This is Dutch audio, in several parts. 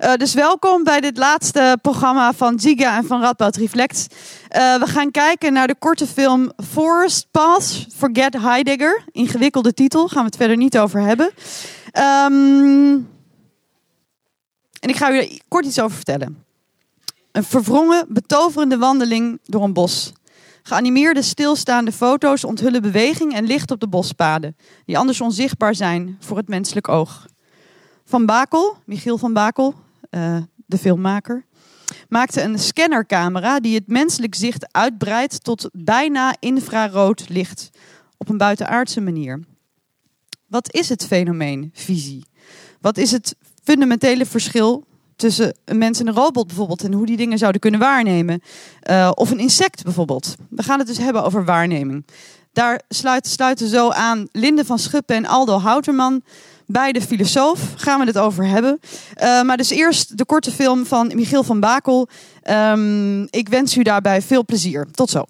Uh, dus welkom bij dit laatste programma van Giga en van Radboud Reflect. Uh, we gaan kijken naar de korte film Forest Pass, Forget Heidegger. Ingewikkelde titel, gaan we het verder niet over hebben. Um, en ik ga u kort iets over vertellen. Een verwrongen, betoverende wandeling door een bos. Geanimeerde stilstaande foto's onthullen beweging en licht op de bospaden, die anders onzichtbaar zijn voor het menselijk oog. Van Bakel, Michiel van Bakel, uh, de filmmaker, maakte een scannercamera die het menselijk zicht uitbreidt tot bijna infrarood licht op een buitenaardse manier. Wat is het fenomeen visie? Wat is het fundamentele verschil tussen een mens en een robot bijvoorbeeld en hoe die dingen zouden kunnen waarnemen? Uh, of een insect bijvoorbeeld. We gaan het dus hebben over waarneming. Daar sluiten, sluiten zo aan Linde van Schuppen en Aldo Houterman bij de filosoof gaan we het over hebben. Uh, maar dus eerst de korte film van Michiel van Bakel. Um, ik wens u daarbij veel plezier. Tot zo.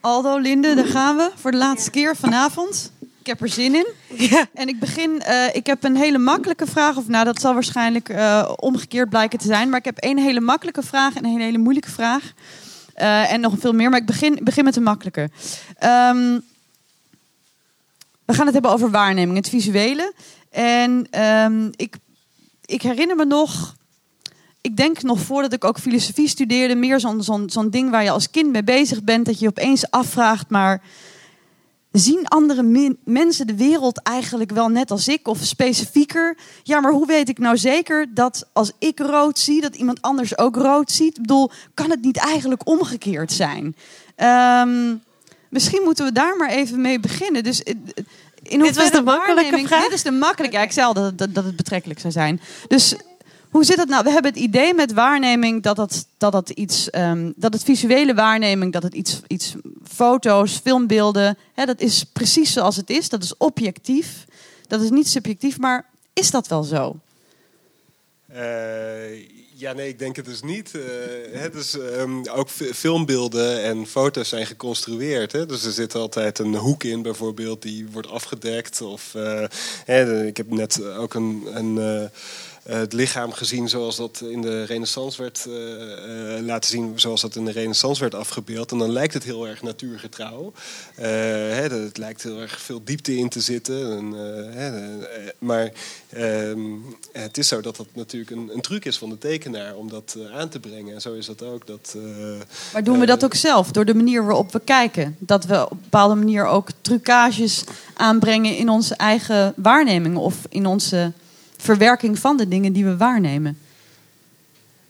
Aldo, Linde, daar gaan we voor de laatste keer vanavond. Ik heb er zin in. Ja. En ik begin, uh, ik heb een hele makkelijke vraag. Of nou, dat zal waarschijnlijk uh, omgekeerd blijken te zijn. Maar ik heb één hele makkelijke vraag en een hele moeilijke vraag. En nog veel meer. Maar ik begin, begin met de makkelijke. Um, we gaan het hebben over waarneming, het visuele. En um, ik, ik herinner me nog, ik denk nog voordat ik ook filosofie studeerde, meer zo'n zo'n zo'n ding waar je als kind mee bezig bent, dat je opeens afvraagt, maar zien andere mensen de wereld eigenlijk wel net als ik of specifieker? Ja, maar hoe weet ik nou zeker dat als ik rood zie, dat iemand anders ook rood ziet? Ik bedoel, kan het niet eigenlijk omgekeerd zijn? Um, misschien moeten we daar maar even mee beginnen. Dus eh, in dit was de makkelijke vraag? Dit is de makkelijke. Ja, ik zei al dat, dat, dat het betrekkelijk zou zijn. Dus hoe zit het nou? We hebben het idee met waarneming dat, dat, dat, dat, iets, um, dat het visuele waarneming, dat het iets, iets foto's, filmbeelden, hè, dat is precies zoals het is. Dat is objectief. Dat is niet subjectief, maar is dat wel zo? Uh, ja, nee, ik denk het dus niet. Uh, hè, dus, um, ook filmbeelden en foto's zijn geconstrueerd. Hè? Dus er zit altijd een hoek in, bijvoorbeeld, die wordt afgedekt. Of, uh, hè, ik heb net ook een. een uh, het lichaam gezien zoals dat in de renaissance werd uh, uh, laten zien, zoals dat in de renaissance werd afgebeeld. En dan lijkt het heel erg natuurgetrouw. Hè, het lijkt heel erg veel diepte in te zitten. En, hè, maar ehm, het is zo dat dat natuurlijk een, een, truc is van de tekenaar om dat aan te brengen. En zo is dat ook. Dat, maar doen we dat ook zelf, door de manier waarop we kijken? Dat we op een bepaalde manier ook trucages aanbrengen in onze eigen waarneming of in onze verwerking van de dingen die we waarnemen?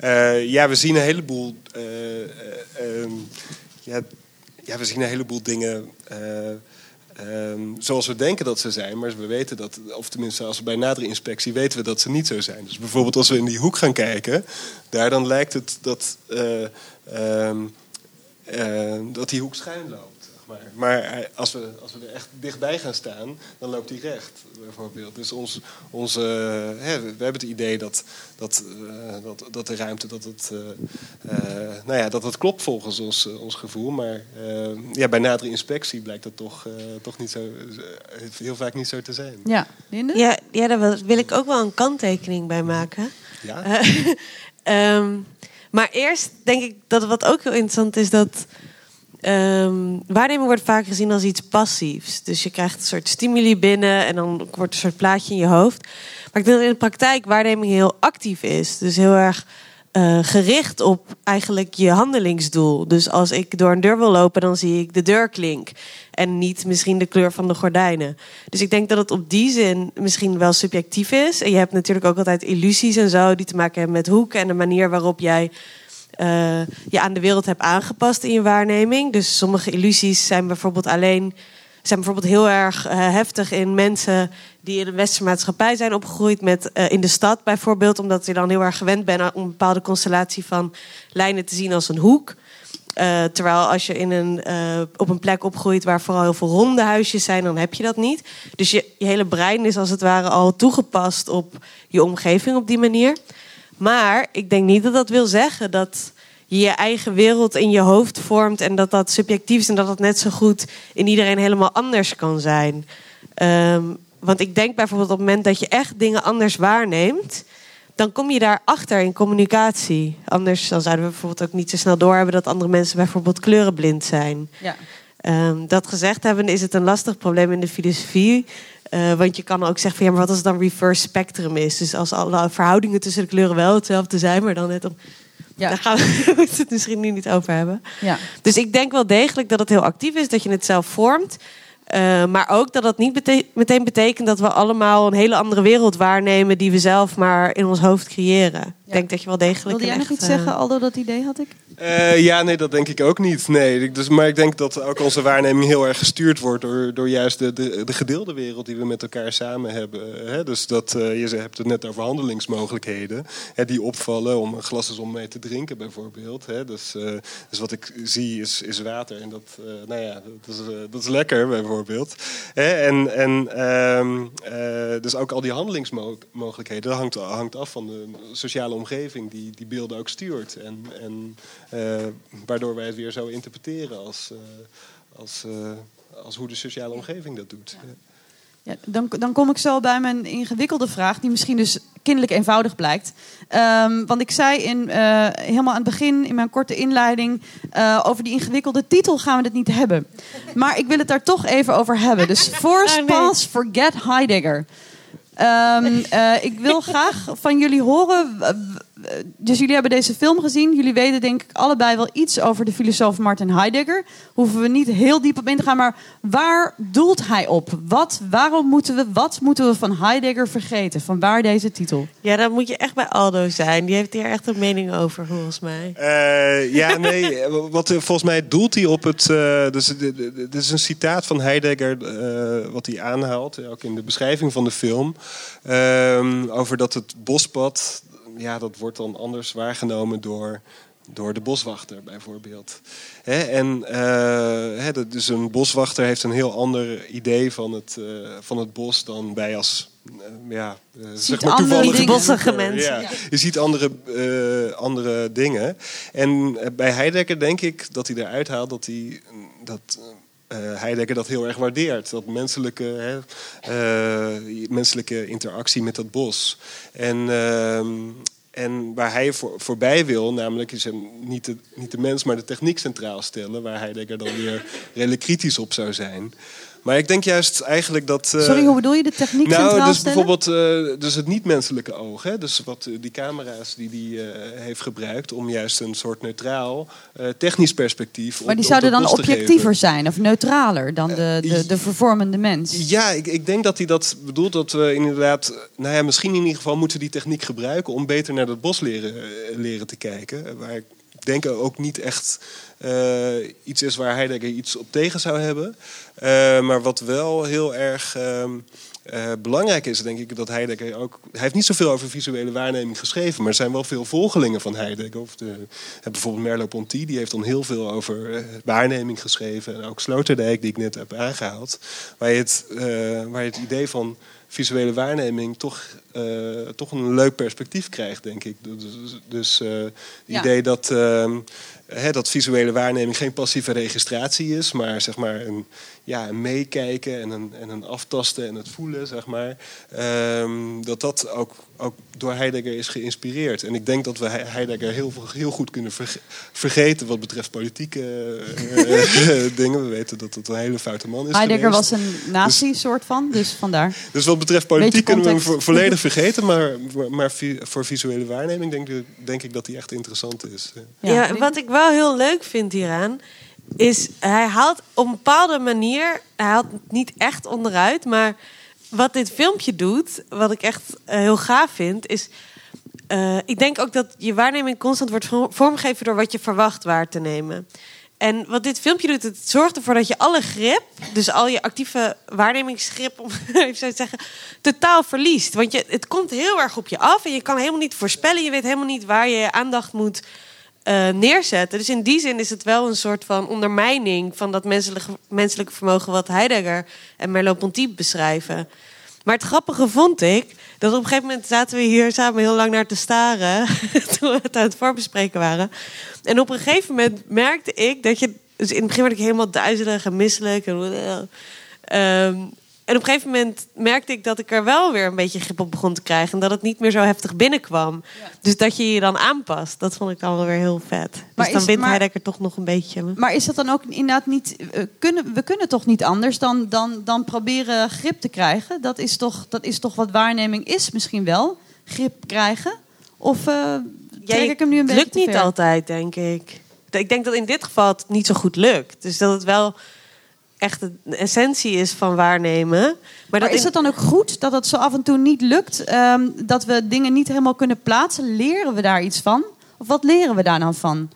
Uh, ja, we zien een heleboel. Uh, uh, ja, ja, we zien een heleboel dingen. Um, zoals we denken dat ze zijn, maar we weten dat, of tenminste als we bij nadere inspectie weten we dat ze niet zo zijn. Dus bijvoorbeeld als we in die hoek gaan kijken, daar dan lijkt het dat, um, dat die hoek schuin loopt. Maar, maar als, we, als we er echt dichtbij gaan staan, dan loopt hij recht, bijvoorbeeld. Dus ons, onze, hè, we hebben het idee dat, dat, uh, dat, dat de ruimte, dat het, uh, uh, nou ja, dat het klopt volgens ons, ons gevoel. Maar ja, bij nadere inspectie blijkt dat toch, toch niet zo, heel vaak niet zo te zijn. Ja, Linde? Ja, ja, daar wil ik ook wel een kanttekening bij maken. Ja. um, maar eerst denk ik dat wat ook heel interessant is, dat Um, waarneming wordt vaak gezien als iets passiefs. Dus je krijgt een soort stimuli binnen en dan wordt een soort plaatje in je hoofd. Maar ik denk dat in de praktijk waarneming heel actief is. Dus heel erg uh, gericht op eigenlijk je handelingsdoel. Dus als ik door een deur wil lopen, dan zie ik de deurklink. En niet misschien de kleur van de gordijnen. Dus ik denk dat het op die zin misschien wel subjectief is. En je hebt natuurlijk ook altijd illusies en zo die te maken hebben met hoeken en de manier waarop jij uh, je aan de wereld hebt aangepast in je waarneming. Dus sommige illusies zijn bijvoorbeeld alleen zijn bijvoorbeeld heel erg uh, heftig in mensen die in een westerse maatschappij zijn opgegroeid met uh, in de stad bijvoorbeeld, omdat je dan heel erg gewend bent om een bepaalde constellatie van lijnen te zien als een hoek. Terwijl als je in een, op een plek opgroeit waar vooral heel veel ronde huisjes zijn, dan heb je dat niet. Dus je hele brein is als het ware al toegepast op je omgeving op die manier. Maar ik denk niet dat dat wil zeggen dat je je eigen wereld in je hoofd vormt en dat dat subjectief is en dat dat net zo goed in iedereen helemaal anders kan zijn. Um, want ik denk bijvoorbeeld op het moment dat je echt dingen anders waarneemt, dan kom je daarachter in communicatie. Anders dan zouden we bijvoorbeeld ook niet zo snel doorhebben dat andere mensen bijvoorbeeld kleurenblind zijn. Ja. Ehm, dat gezegd hebben, is het een lastig probleem in de filosofie. Uh, want je kan ook zeggen van ja, maar wat als het dan reverse spectrum is? Dus als alle verhoudingen tussen de kleuren wel hetzelfde zijn, maar dan net om. Ja. Daar gaan we het misschien nu niet over hebben. Ja. Dus ik denk wel degelijk dat het heel actief is, dat je het zelf vormt. Uh, maar ook dat dat niet meteen betekent dat we allemaal een hele andere wereld waarnemen die we zelf maar in ons hoofd creëren. Ik denk dat je wel degelijk. Wilde jij nog iets zeggen, Aldo? Dat idee had ik. Uh, ja, nee, dat denk ik ook niet. Nee, dus, maar ik denk dat ook onze waarneming heel erg gestuurd wordt door, door juist de, de, de gedeelde wereld die we met elkaar samen hebben. Hè? Dus dat, uh, je hebt het net over handelingsmogelijkheden hè, die opvallen om een glas is om mee te drinken bijvoorbeeld. Hè? Dus, uh, dus wat ik zie is, is water en dat, nou ja, dat is, dat is lekker bijvoorbeeld. Hè? En, en um, dus ook al die handelingsmogelijkheden, dat hangt, hangt af van de sociale omgeving die die beelden ook stuurt. En, en uh, waardoor wij het weer zo interpreteren als, uh, als, uh, als hoe de sociale omgeving dat doet. Ja. Ja, dan, dan kom ik zo bij mijn ingewikkelde vraag, die misschien dus kinderlijk eenvoudig blijkt. Um, want ik zei in, helemaal aan het begin, in mijn korte inleiding, over die ingewikkelde titel gaan we het niet hebben. Maar ik wil het daar toch even over hebben. Dus Force oh, nee. Pass Forget Heidegger. Um, ik wil graag van jullie horen dus jullie hebben deze film gezien. Jullie weten denk ik allebei wel iets over de filosoof Martin Heidegger. Hoeven we niet heel diep op in te gaan. Maar waar doelt hij op? Wat, waarom moeten we, wat moeten we van Heidegger vergeten? Van waar deze titel? Ja, dan moet je echt bij Aldo zijn. Die heeft hier echt een mening over, volgens mij. Uh, ja, nee. wat, volgens mij doelt hij op het... Uh, dus, dit is een citaat van Heidegger uh, wat hij aanhaalt. Ook in de beschrijving van de film. Ehm, over dat het bospad ja, dat wordt dan anders waargenomen door, door de boswachter bijvoorbeeld. en uh, dus een boswachter heeft een heel ander idee van het, uh, van het bos dan wij als uh, ja, zeg maar toevallige bossige mensen. Ja. Je ziet andere, andere dingen. En bij Heidegger denk ik dat hij eruit haalt dat hij dat uh, Heidegger dat heel erg waardeert. Dat menselijke, hè, uh, menselijke interactie met dat bos. En, uh, en waar hij voor, voorbij wil, namelijk is niet, de, niet de mens, maar de techniek centraal stellen. Waar Heidegger dan weer redelijk kritisch op zou zijn. Maar ik denk juist eigenlijk dat. Uh, Sorry, hoe bedoel je de techniek nou, dus bijvoorbeeld uh, dus het niet-menselijke oog. Hè? Dus wat die camera's die hij uh, heeft gebruikt om juist een soort neutraal technisch perspectief. Maar die zouden dan objectiever zijn of neutraler dan de, de, de vervormende mens. Ja, ik, ik denk dat hij dat bedoelt dat we inderdaad. Nou ja, misschien in ieder geval moeten we die techniek gebruiken om beter naar dat bos leren, leren te kijken. Waar ik denk ook niet echt uh, iets is waar Heidegger iets op tegen zou hebben. Uh, maar wat wel heel erg uh, belangrijk is, denk ik, dat Heidegger ook. Hij heeft niet zoveel over visuele waarneming geschreven, maar er zijn wel veel volgelingen van Heidegger. Of de, bijvoorbeeld Merleau-Ponty, die heeft dan heel veel over waarneming geschreven. En ook Sloterdijk, die ik net heb aangehaald. Waar je het, waar je het idee van visuele waarneming toch, uh, toch een leuk perspectief krijgt, denk ik. Dus, dus uh, het ja. idee dat, uh, hè, dat visuele waarneming geen passieve registratie is, maar zeg maar een, ja, een meekijken en een, en een aftasten en het voelen, zeg maar. Um, dat dat ook, ook door Heidegger is geïnspireerd. En ik denk dat we Heidegger heel, heel goed kunnen vergeten wat betreft politieke uh, dingen. We weten dat het een hele foute man is. Heidegger geweest. was een nazi dus, van, dus vandaar. Dus wat betreft politiek kunnen we hem vo volledig vergeten. Maar, maar voor visuele waarneming denk, denk ik dat hij echt interessant is. Ja, ja wat ik wel heel leuk vind hieraan is hij haalt op een bepaalde manier, hij haalt het niet echt onderuit, maar wat dit filmpje doet, wat ik echt uh, heel gaaf vind, is. Uh, ik denk ook dat je waarneming constant wordt vormgegeven door wat je verwacht waar te nemen. En wat dit filmpje doet, het zorgt ervoor dat je alle grip, dus al je actieve waarnemingsgrip, om even zo te zeggen, totaal verliest. Want je, het komt heel erg op je af en je kan helemaal niet voorspellen. Je weet helemaal niet waar je je aandacht moet uh, neerzetten. Dus in die zin is het wel een soort van ondermijning van dat menselijke, menselijke vermogen wat Heidegger en Merleau-Ponty beschrijven. Maar het grappige vond ik dat op een gegeven moment zaten we hier samen heel lang naar te staren toen we het aan het voorbespreken waren. En op een gegeven moment merkte ik dat je, dus in het begin werd ik helemaal duizelig en misselijk. En, um, En op een gegeven moment merkte ik dat ik er wel weer een beetje grip op begon te krijgen. En dat het niet meer zo heftig binnenkwam. Dus dat je je dan aanpast, dat vond ik dan wel weer heel vet. Maar dus dan wint maar, Heidegger toch nog een beetje. Maar is dat dan ook inderdaad niet... Uh, kunnen, we kunnen toch niet anders dan, dan, dan proberen grip te krijgen? Dat is, toch, dat is toch wat waarneming is misschien wel? Grip krijgen? Of uh, trek ik hem nu een beetje Het lukt niet altijd, denk ik. Ik denk dat in dit geval het niet zo goed lukt. Dus dat het wel echt de essentie is van waarnemen. Maar, maar dat is het dan ook goed dat het zo af en toe niet lukt? Ehm, dat we dingen niet helemaal kunnen plaatsen? Leren we daar iets van? Of wat leren we daar dan van?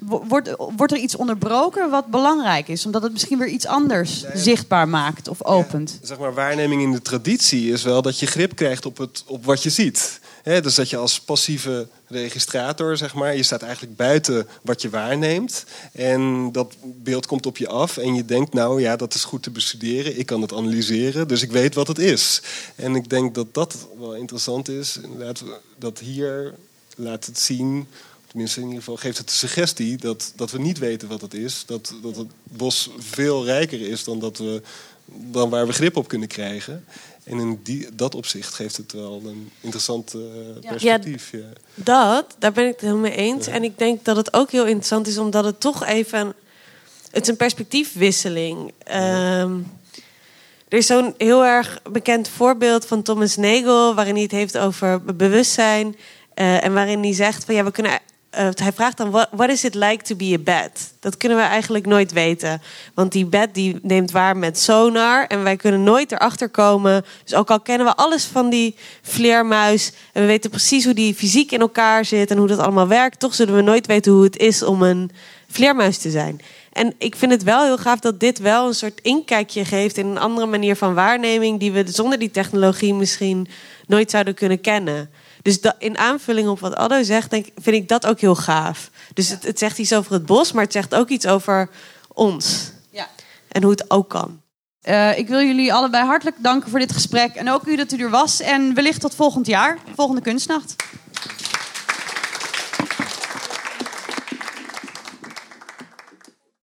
Wordt, wordt er iets onderbroken wat belangrijk is? Omdat het misschien weer iets anders zichtbaar maakt of opent. zeg maar, waarneming in de traditie is wel dat je grip krijgt op, het, op wat je ziet. Dus dat je als passieve registrator, zeg maar, je staat eigenlijk buiten wat je waarneemt. En dat beeld komt op je af en je denkt, nou ja, dat is goed te bestuderen. Ik kan het analyseren, dus ik weet wat het is. En ik denk dat dat wel interessant is. Dat hier laat het zien tenminste in ieder geval geeft het de suggestie dat, dat we niet weten wat het is. Dat, dat het bos veel rijker is dan, dat we, dan waar we grip op kunnen krijgen. En in die, dat opzicht geeft het wel een interessant uh, perspectief. Ja, Dat, daar ben ik het helemaal mee eens. En ik denk dat het ook heel interessant is, omdat het toch even. Het is een perspectiefwisseling. Ehm, er is zo'n heel erg bekend voorbeeld van Thomas Nagel, waarin hij het heeft over bewustzijn. Uh, en waarin hij zegt van ja, we kunnen uh, hij vraagt dan, what, is it like to be a bat? Dat kunnen we eigenlijk nooit weten. Want die bat die neemt waar met sonar. En wij kunnen nooit erachter komen. Dus ook al kennen we alles van die vleermuis. En we weten precies hoe die fysiek in elkaar zit. En hoe dat allemaal werkt. Toch zullen we nooit weten hoe het is om een vleermuis te zijn. En ik vind het wel heel gaaf dat dit wel een soort inkijkje geeft in een andere manier van waarneming. Die we zonder die technologie misschien nooit zouden kunnen kennen. Dus in aanvulling op wat Addo zegt, denk, vind ik dat ook heel gaaf. Dus het, het, zegt iets over het bos, maar het zegt ook iets over ons. Ja. En hoe het ook kan. Uh, ik wil jullie allebei hartelijk danken voor dit gesprek. En ook u dat u er was. En wellicht tot volgend jaar, volgende kunstnacht.